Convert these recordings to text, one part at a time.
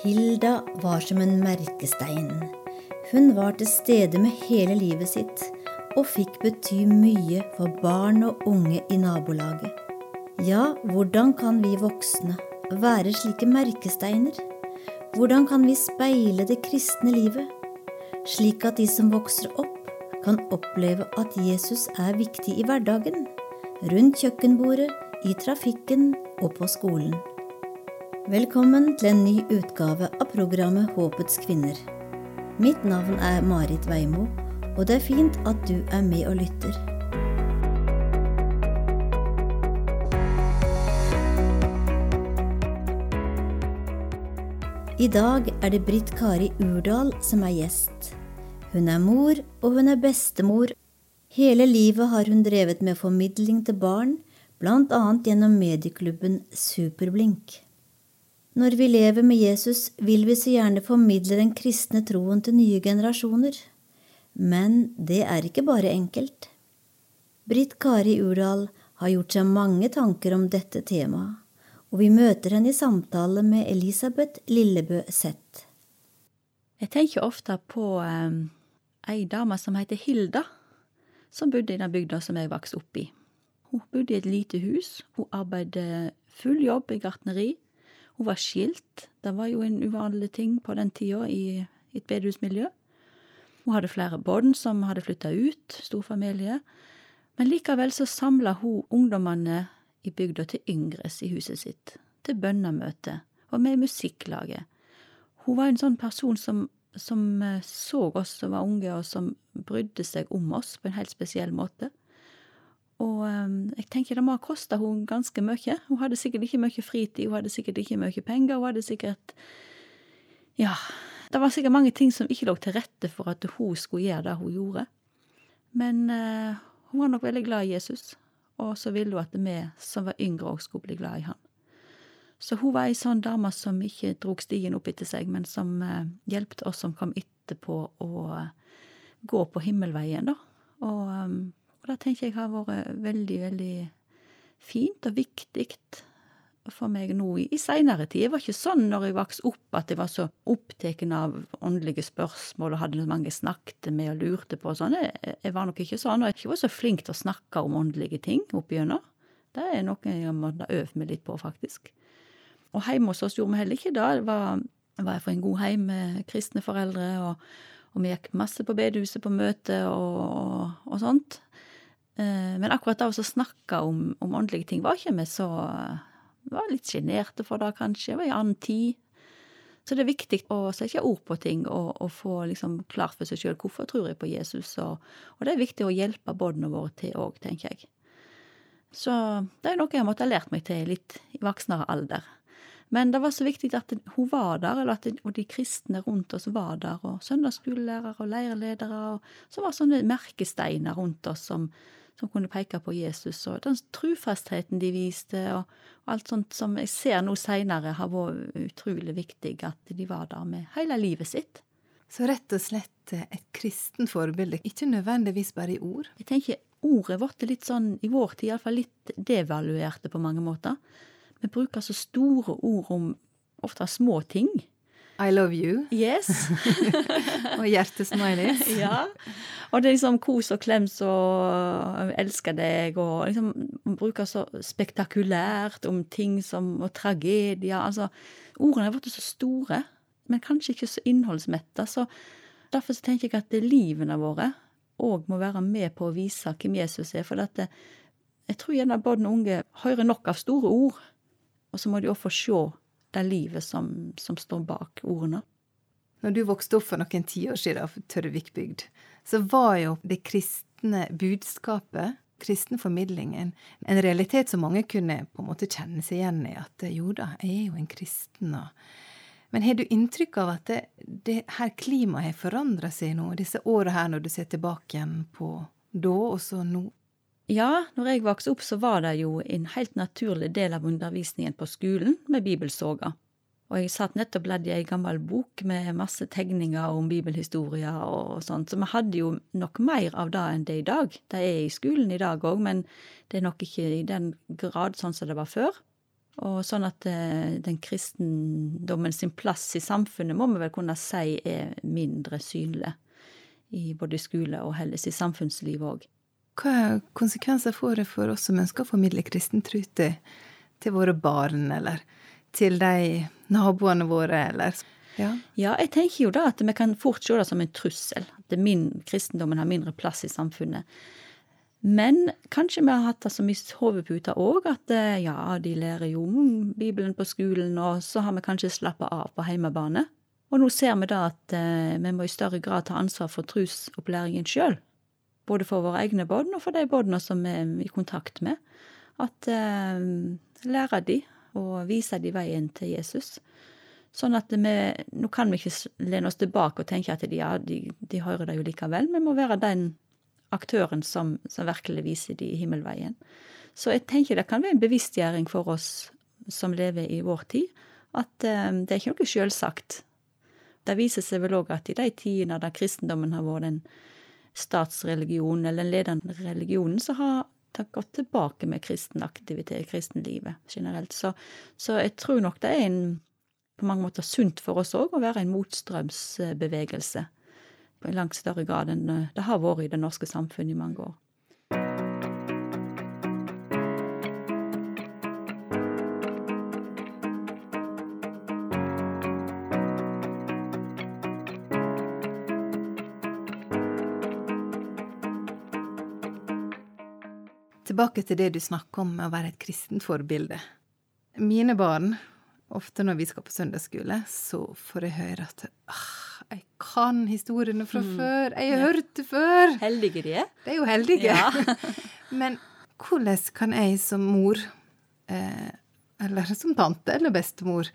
Hilda var som en merkestein. Hun var til stede med hele livet sitt og fikk bety mye for barn og unge i nabolaget. Ja, hvordan kan vi voksne være slike merkesteiner? Hvordan kan vi speile det kristne livet, slik at de som vokser opp, kan oppleve at Jesus er viktig i hverdagen, rundt kjøkkenbordet, i trafikken og på skolen? Velkommen til en ny utgave av programmet Håpets kvinner. Mitt navn er Marit Veimo, og det er fint at du er med og lytter. I dag er det Britt Kari Urdal som er gjest. Hun er mor, og hun er bestemor. Hele livet har hun drevet med formidling til barn, annet gjennom medieklubben Superblink. Når vi lever med Jesus, vil vi så gjerne formidle den kristne troen til nye generasjoner. Men det er ikke bare enkelt. Britt Kari Urdal har gjort seg mange tanker om dette temaet, og vi møter henne i samtale med Elisabeth Lillebø Z. Jeg tenker ofte på um, ei dame som heter Hilda, som bodde i den bygda som jeg vokste opp i. Hun bodde i et lite hus, hun arbeidet full jobb i gartneri, hun var skilt, det var jo en uvanlig ting på den tida i et bedehusmiljø. Hun hadde flere barn som hadde flytta ut, stor familie, men likevel så samla hun ungdommene i bygda til yngres i huset sitt, til bønnemøte, og med i musikklaget. Hun var en sånn person som, som så oss som var unge, og som brydde seg om oss på en helt spesiell måte. Og um, jeg tenker det må ha kosta hun ganske mye. Hun hadde sikkert ikke mye fritid, hun hadde sikkert ikke mye penger, hun hadde sikkert Ja, det var sikkert mange ting som ikke lå til rette for at hun skulle gjøre det hun gjorde. Men uh, hun var nok veldig glad i Jesus, og så ville hun at vi som var yngre òg skulle bli glad i han. Så hun var ei sånn dame som ikke drog stigen opp etter seg, men som uh, hjelpte oss som kom etterpå, å uh, gå på himmelveien, da. Og um, og det tenker jeg har vært veldig, veldig fint og viktig for meg nå i, i seinere tid. Jeg var ikke sånn når jeg vokste opp at jeg var så opptatt av åndelige spørsmål og hadde mange jeg snakket med og lurte på og sånn. Jeg, jeg, var nok ikke sånn, og jeg ikke var så flink til å snakke om åndelige ting oppigjennom. Det er noe jeg måtte øve meg litt på, faktisk. Og hjemme hos oss gjorde vi heller ikke det. Det var, var jeg fra en god heim med kristne foreldre, og, og vi gikk masse på bedehuset på møte og, og, og sånt. Eh, men akkurat det å snakke om, om, åndelige ting var ikke vi så var litt sjenerte for det, kanskje. Det var i annen tid. Så det er viktig å sette ord på ting og, og få liksom klart for seg sjøl hvorfor tror jeg på Jesus. Og, og, det er viktig å hjelpe barna våre til òg, tenker jeg. Så det er noe jeg måtte ha lært meg til litt i voksnere alder. Men det var så viktig at hun var der, eller at de kristne rundt oss var der. Og søndagsskolelærere og leirledere. Og så var sånne merkesteiner rundt oss som, som kunne peke på Jesus, og den trufastheten de viste, og, og alt sånt som jeg ser nå seinere har vært utrolig viktig, at de var der med hele livet sitt. Så rett og slett et kristen forbilde, ikke nødvendigvis bare i ord? Jeg tenker ordet vårt er litt sånn, i vår tid iallfall, litt devaluerte på mange måter. Vi bruker så store ord om ofte små ting. I love you. Yes. og hjertesmileys. ja. Og det er liksom kos og klems og elsker deg, og liksom bruker så spektakulært om ting som og tragedier. Altså, ordene er blitt så store, men kanskje ikke så innholdsmette. Så derfor så tenker jeg at livene våre òg må være med på å vise hvem Jesus er. For dette, jeg tror gjerne barn og unge hører nok av store ord, og så må de òg få se det livet som, som, står bak ordene. Når du vokste opp for noen tiår siden av Tørrvik bygd, så var jo det kristne budskapet, kristen formidling, en, en, realitet som mange kunne på en måte kjenne seg igjen i. At jo da, jeg er jo en kristen. Men har du inntrykk av at det, det her klimaet har forandra seg nå, disse åra her, når du ser tilbake igjen på da og så nå? Ja, når jeg vokste opp, så var det jo en helt naturlig del av undervisningen på skolen med bibelsoga. Og jeg satt nettopp ledd i ei gammel bok med masse tegninger om bibelhistorier og sånt, så vi hadde jo nok mer av det enn det i dag. Det er i skolen i dag òg, men det er nok ikke i den grad sånn som det var før. Og sånn at eh, den kristendommen sin plass i samfunnet må vi vel kunne si er mindre synlig. I både skole og helse i samfunnslivet òg. Hva konsekvenser får det for oss som ønsker å formidle kristen tro til, til våre barn, eller til de naboene våre, eller ja. ja. jeg tenker jo da at vi kan fort se det som en trussel. At min, kristendommen har mindre plass i samfunnet. Men kanskje vi har hatt det som i hodepute òg, at eh, ja, de lærer jo Bibelen på skolen, og så har vi kanskje slappa av på heimebane. Og nå ser vi da at eh, vi må i større grad ta ansvar for trusopplæringen sjøl både for våre egne barn og for de barna som vi er i kontakt med. At eh, lære de og vise de veien til Jesus. Sånn at vi Nå kan vi ikke lene oss tilbake og tenke at de, ja, de, de hører det jo likevel. Vi må være den aktøren som, som virkelig viser de himmelveien. Så jeg tenker det kan være en bevisstgjøring for oss som lever i vår tid, at eh, det er ikke noe selvsagt. Det viser seg vel òg at i de tidene da kristendommen har vært den statsreligionen eller den ledende religionen, så har gått tilbake med kristen aktivitet, kristenlivet generelt. Så, så, jeg tror nok det er en på mange måter sunt for oss òg å være en motstrømsbevegelse. I langt større grad enn det har vært i det norske samfunnet i mange år. Tilbake til det du snakker om med å være et kristent forbilde. Mine barn, ofte når vi skal på søndagsskole, så får jeg høre at ah, jeg kan historiene fra mm. før. Jeg har ja. hørt det før. Heldige de er. De er jo heldige. Ja. Men hvordan kan jeg som mor, eh, eller som tante eller bestemor,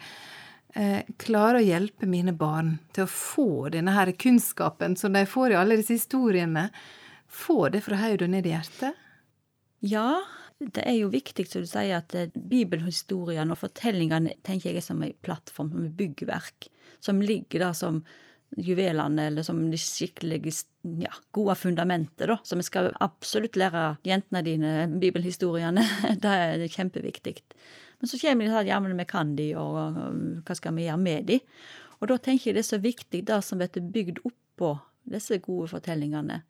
eh, klare å hjelpe mine barn til å få denne her kunnskapen som de får i alle disse historiene? Få det fra hodet og ned i hjertet? Ja, det er jo viktig, som du sier, at eh, bibelhistoriene og fortellingene tenker jeg er som en plattform, som et byggverk, som ligger der som juvelene, eller som de skikkelig ja, gode fundamentet, da. Så vi skal absolutt lære jentene dine bibelhistoriene. det er kjempeviktig. Men så kommer de at ja, men vi kan de, og hva skal vi gjøre med de? Og da tenker jeg det er så viktig det som blir bygd oppå disse gode fortellingene.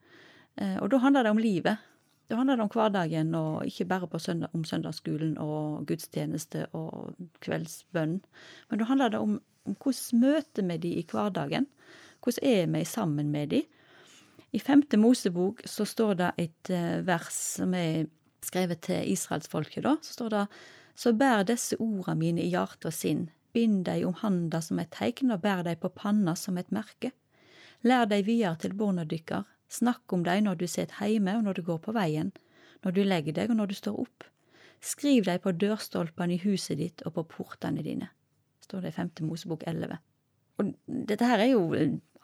Eh, og da handler det om livet. Det handler om hverdagen, og ikke bare søndag, om søndagsskolen og gudstjeneste og kveldsbønn. Men da handler det om, om hvordan møter vi de i hverdagen? Hvordan er vi sammen med de? I femte Mosebok så står det et uh, vers som er skrevet til israelsfolket, da. Så står det Så bær disse orda mine i hjerte og sinn, bind dei om handa som et teikn, og bær dei på panna som et merke. Lær dei videre til barna dykkar, Snakk om dem når du sitter hjemme og når du går på veien, når du legger deg og når du står opp. Skriv dem på dørstolpene i huset ditt og på portene dine, står det i 5. Mosebok 11. Og dette her er jo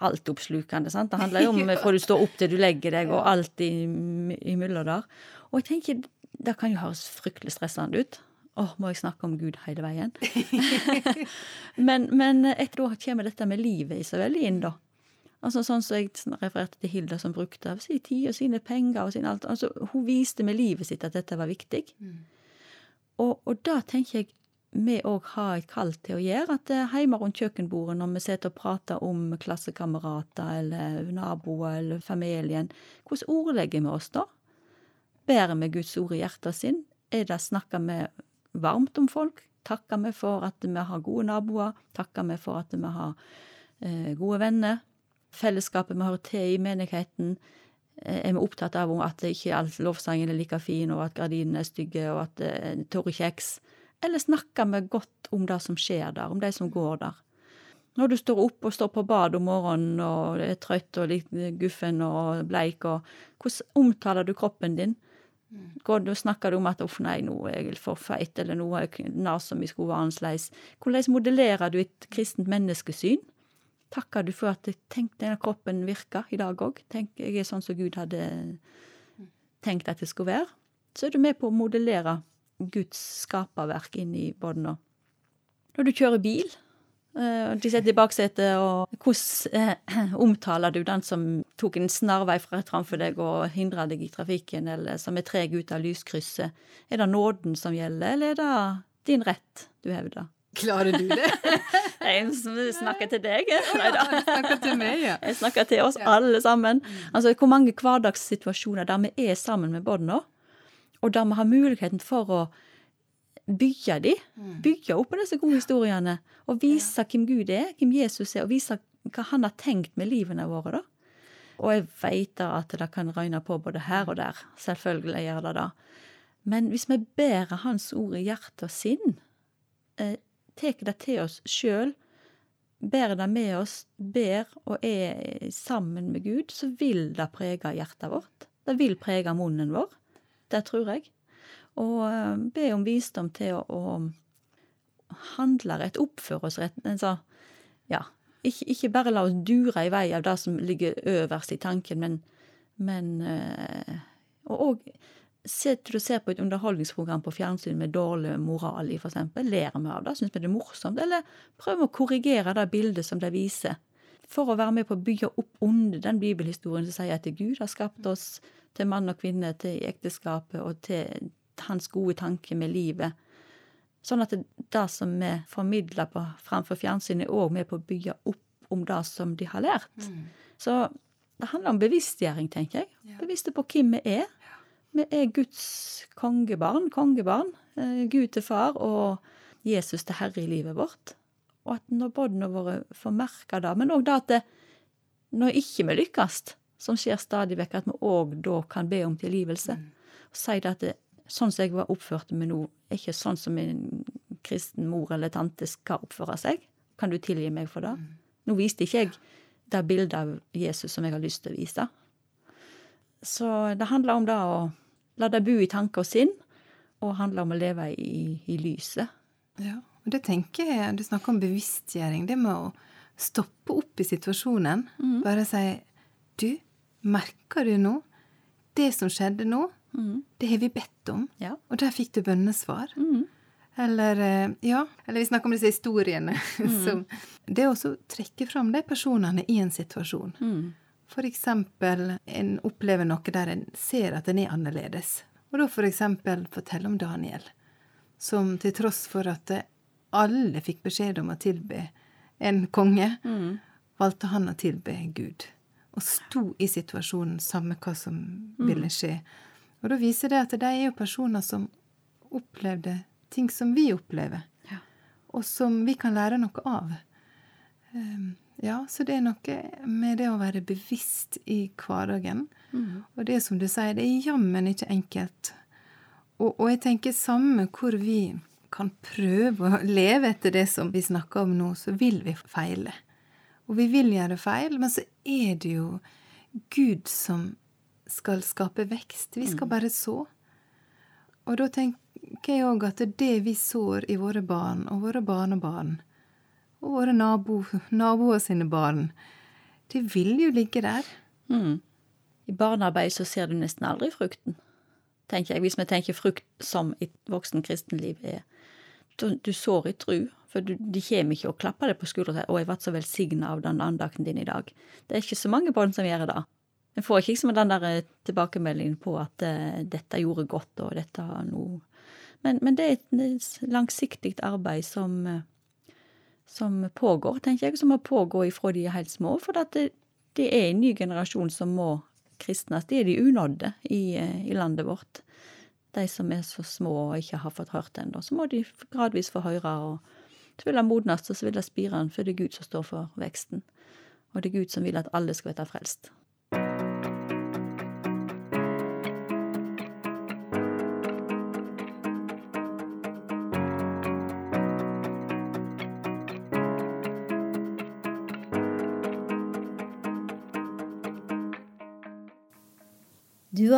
altoppslukende, sant. Det handler jo om fra du står opp til du legger deg, og alt imellom der. Og jeg tenker, det kan jo høres fryktelig stressende ut. Å, må jeg snakke om Gud hele veien? men, men etter da kommer dette med livet i så veldig inn, da. Altså Sånn som jeg refererte til Hilda, som brukte av sin tid og sine penger og sin alt. Altså, hun viste med livet sitt at dette var viktig. Mm. Og, og da tenker jeg vi òg har et kall til å gjøre. At eh, hjemme rundt kjøkkenbordet, når vi sitter og prater om klassekamerater eller naboer eller familien, hvordan ordlegger vi oss da? Bærer vi Guds ord i hjertet sin? Er det Snakker vi varmt om folk? Takker vi for at vi har gode naboer? Takker vi for at vi har eh, gode venner? Fellesskapet vi hører til i menigheten, eh, er vi opptatt av at ikke all lovsangen er like fin, og at gardinene er stygge, og at det eh, er tørre kjeks? Eller snakker vi godt om det som skjer der, om de som går der? Når du står opp og står på bad om morgenen og er trøtt og litt guffen og bleik, og hvordan omtaler du kroppen din? Går du, snakker du om at 'uff, nei, nå er jeg for feit', eller 'nå er nesa mi skulle være annerledes'? Hvordan modellerer du et kristent menneskesyn? Takker du for at tenk, denne kroppen virker i dag òg. Jeg er sånn som Gud hadde tenkt at det skulle være. Så er du med på å modellere Guds skaperverk inn i båndene. Når du kjører bil, og de sitter i baksetet, og hvordan uh, omtaler du den som tok en snarvei framfor deg og hindra deg i trafikken, eller som er treg ut av lyskrysset? Er det nåden som gjelder, eller er det din rett, du hevder. Klarer du det? Jeg snakker til deg. Nei da. Jeg snakker til meg, ja. Jeg snakker til oss alle sammen. Altså, Hvor mange hverdagssituasjoner der vi er sammen med barna, og der vi har muligheten for å bygge de, bygge opp disse gode historiene, og vise hvem Gud er, hvem Jesus er, og vise hva han har tenkt med livene våre. da. Og jeg veit at det kan røyne på både her og der. Selvfølgelig gjør det det. Men hvis vi bærer Hans ord i hjerte og sinn, eh, tar det til oss sjøl, bærer det med oss, ber og er sammen med Gud, så vil det prege hjertet vårt. Det vil prege munnen vår. Det tror jeg. Og eh, be om visdom til å, å handle rett, oppføre oss rett. Sånn, ja, ikke, ikke, bare la oss dure i vei av det som ligger øverst i tanken, men, men eh, Og òg se du du ser på et underholdningsprogram på fjernsyn med dårlig moral i, eksempel. Ler vi av det? Syns vi det er morsomt? Eller prøver vi å korrigere det bildet som det viser. For å være med på å bygge opp under den bibelhistorien som sier at Gud har skapt oss til mann og kvinne, til ekteskapet og til hans gode tanke med livet. Sånn at det, det som vi formidler på, framfor fjernsynet, er òg med på å bygge opp om det som de har lært. Mm. Så det handler om bevisstgjøring, tenker jeg. Ja. Bevisste på hvem vi er. Vi er Guds kongebarn, kongebarn. Eh, Gud til far og Jesus til herre i livet vårt. Og at når barna våre får merke det, men òg det at det, når ikke vi lykkes, som skjer stadig vekk, at vi òg da kan be om tilgivelse. Mm. Og si det at det, sånn som jeg var oppført med nå, er ikke sånn som en kristen mor eller tante skal oppføre seg. Kan du tilgi meg for det? Mm. Nå viste ikke jeg det bildet av Jesus som jeg har lyst til å vise. Så det handler om det å la det bo i tanke og sinn, og handler om å leve i, i lyset. Ja, og det tenker jeg, Du snakker om bevisstgjøring. Det med å stoppe opp i situasjonen. Mm. Bare si Du, merker du nå det som skjedde nå? Mm. Det har vi bedt om, ja. og der fikk du bønnesvar. Mm. Eller eh, ja, eller vi snakker om disse historiene. Mm. det å trekke fram de personene i en situasjon. Mm. Eksempel en opplever noe der en ser at en er annerledes. Og da for eksempel fortelle om Daniel, som til tross for at alle fikk beskjed om å tilbe en konge, mm. valgte han å tilbe Gud. Og sto i situasjonen, samme hva som mm. ville skje. Og da viser det at de er jo personer som opplevde ting som vi opplever, ja. og som vi kan lære noe av. Um, ja, så det er noe med det å være bevisst i hverdagen. Mm. Og det som du sier, det er jammen ikke enkelt. Og, og, jeg tenker samme hvor vi kan prøve å leve etter det som vi snakker om nå, så vil vi feile. Og vi vil gjøre feil, men så er det jo Gud som skal skape vekst. Vi skal mm. bare så. Og da tenker jeg òg at det vi sår i våre barn og våre barnebarn, og våre nabo, naboer sine barn, De vil jo ligge der. Mm. I barnearbeid så ser du nesten aldri frukten, tenker jeg, hvis vi tenker frukt som et voksen kristenliv er. Du, du sår i tru, for du, de kommer ikke og klapper deg på skuldra og sier 'Å, jeg ble så velsigna av den andakten din i dag'. Det er ikke så mange barn som gjør det. En får ikke liksom den der eh, tilbakemeldingen på at uh, 'dette gjorde godt', og 'dette har noe men, men, det er et langsiktig arbeid som, uh, som pågår, tenker jeg, som må pågå ifra de er helt små. For det, det, er en ny generasjon som må kristnes. De er de unådde i, uh, i landet vårt. De som er så små og ikke har fått hørt ennå. Så må de gradvis få høre. og Så vil det modnes, og så vil det spire, for det er Gud som står for veksten. Og det er Gud som vil at alle skal bli frelst.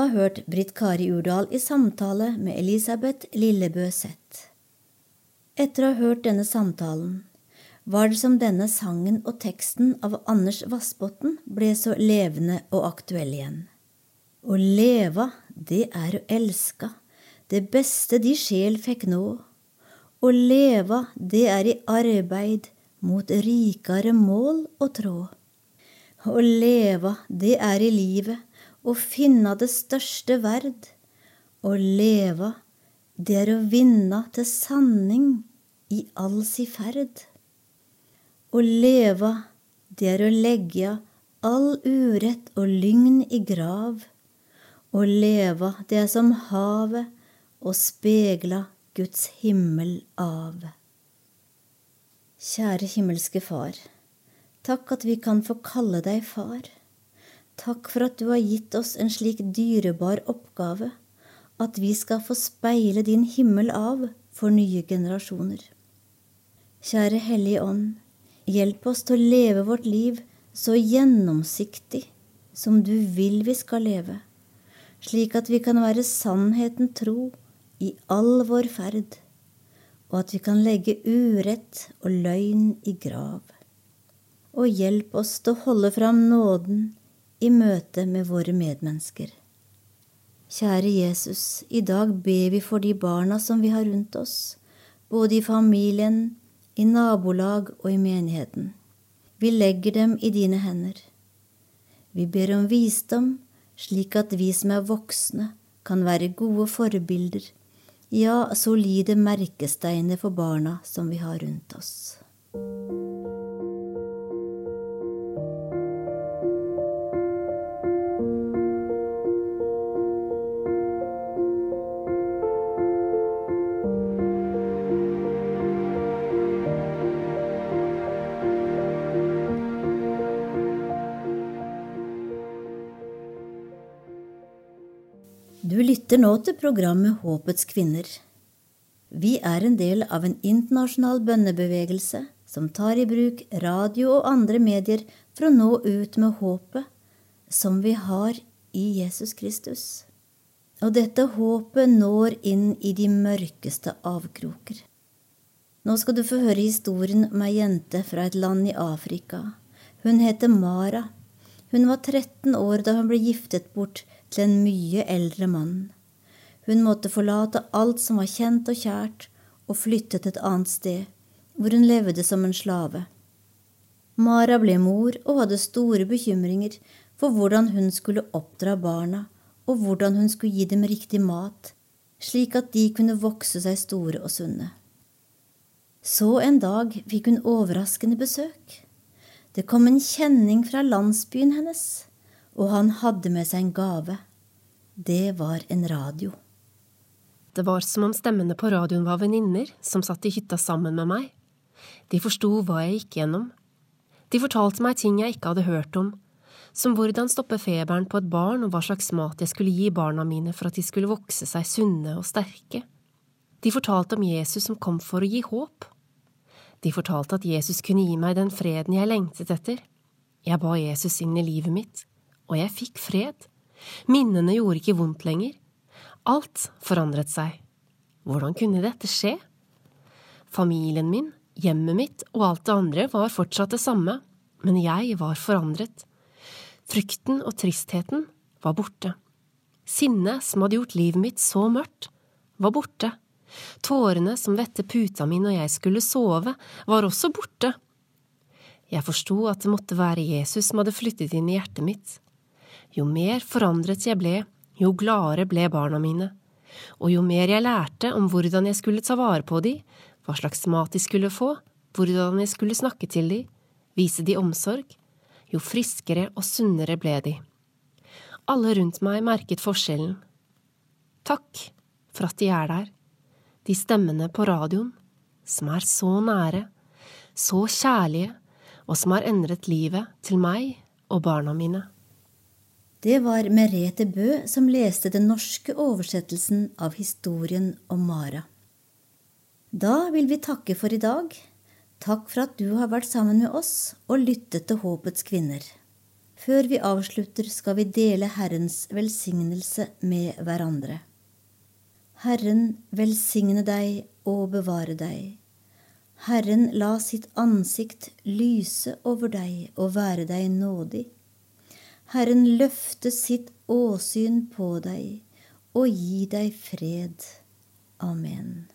Har hørt Britt Kari Urdal i samtale med Elisabeth Lillebø Seth. Etter å ha hørt denne samtalen var det som denne sangen og teksten av Anders Vassbotn ble så levende og aktuell igjen. Å leva, det er å elska, det beste de sjel fikk nå. Å leva, det er i arbeid mot rikare mål og tråd. Å leva, det er i livet å finna det største verd, å leva, det er å vinne til sanning i all si ferd. Å leve, det er å legge all urett og lygn i grav. Å leve, det er som havet, og spegla Guds himmel av. Kjære himmelske Far. Takk at vi kan få kalle deg far. Takk for at du har gitt oss en slik dyrebar oppgave, at vi skal få speile din himmel av for nye generasjoner. Kjære Hellige Ånd, hjelp oss til å leve vårt liv så gjennomsiktig som du vil vi skal leve, slik at vi kan være sannheten tro i all vår ferd, og at vi kan legge urett og løgn i grav. Og hjelp oss til å holde fram nåden i møte med våre medmennesker. Kjære Jesus, i dag ber vi for de barna som vi har rundt oss, både i familien, i nabolag og i menigheten. Vi legger dem i dine hender. Vi ber om visdom, slik at vi som er voksne, kan være gode forbilder, ja, solide merkesteiner for barna som vi har rundt oss. Lytter nå til programmet Håpets kvinner. Vi er en del av en internasjonal bønnebevegelse som tar i bruk radio og andre medier for å nå ut med håpet som vi har i Jesus Kristus. Og dette håpet når inn i de mørkeste avkroker. Nå skal du få høre historien om ei jente fra et land i Afrika. Hun heter Mara. Hun var 13 år da hun ble giftet bort til en mye eldre mann. Hun måtte forlate alt som var kjent og kjært, og flytte til et annet sted, hvor hun levde som en slave. Mara ble mor og hadde store bekymringer for hvordan hun skulle oppdra barna, og hvordan hun skulle gi dem riktig mat, slik at de kunne vokse seg store og sunne. Så en dag fikk hun overraskende besøk. Det kom en kjenning fra landsbyen hennes og han hadde med seg en gave. Det var en radio. Det var som om stemmene på radioen var venninner som satt i hytta sammen med meg. De forsto hva jeg gikk gjennom. De fortalte meg ting jeg ikke hadde hørt om, som hvordan stoppe feberen på et barn og hva slags mat jeg skulle gi barna mine for at de skulle vokse seg sunne og sterke. De fortalte om Jesus som kom for å gi håp. De fortalte at Jesus kunne gi meg den freden jeg lengtet etter. Jeg ba Jesus inn i livet mitt og jeg fikk fred. Minnene gjorde ikke vondt lenger. Alt forandret seg. Hvordan kunne dette skje? Familien min, hjemmet mitt og alt det andre var fortsatt det samme, men jeg var forandret. Frykten og tristheten var borte. Sinnet som hadde gjort livet mitt så mørkt, var borte. Tårene som vette puta mi når jeg skulle sove, var også borte. Jeg forsto at det måtte være Jesus som hadde flyttet inn i hjertet mitt. Jo mer forandret jeg ble, jo gladere ble barna mine, og jo mer jeg lærte om hvordan jeg skulle ta vare på de, hva slags mat de skulle få, hvordan jeg skulle snakke til de, vise de omsorg, jo friskere og sunnere ble de. Alle rundt meg merket forskjellen. Takk for at de er der, de stemmene på radioen, som er så nære, så kjærlige, og som har endret livet til meg og barna mine. Det var Merete Bø som leste den norske oversettelsen av historien om Mara. Da vil vi takke for i dag. Takk for at du har vært sammen med oss og lyttet til Håpets kvinner. Før vi avslutter, skal vi dele Herrens velsignelse med hverandre. Herren velsigne deg og bevare deg. Herren la sitt ansikt lyse over deg og være deg nådig. Herren løfte sitt åsyn på deg og gi deg fred. Amen.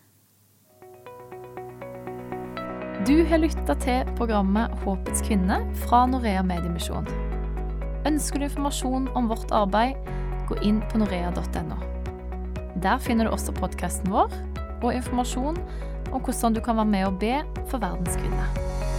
Du har lytta til programmet Håpets kvinne fra Norea Mediemisjon. Ønsker du informasjon om vårt arbeid, gå inn på norea.no. Der finner du også podkasten vår og informasjon om hvordan du kan være med og be for verdens kvinner.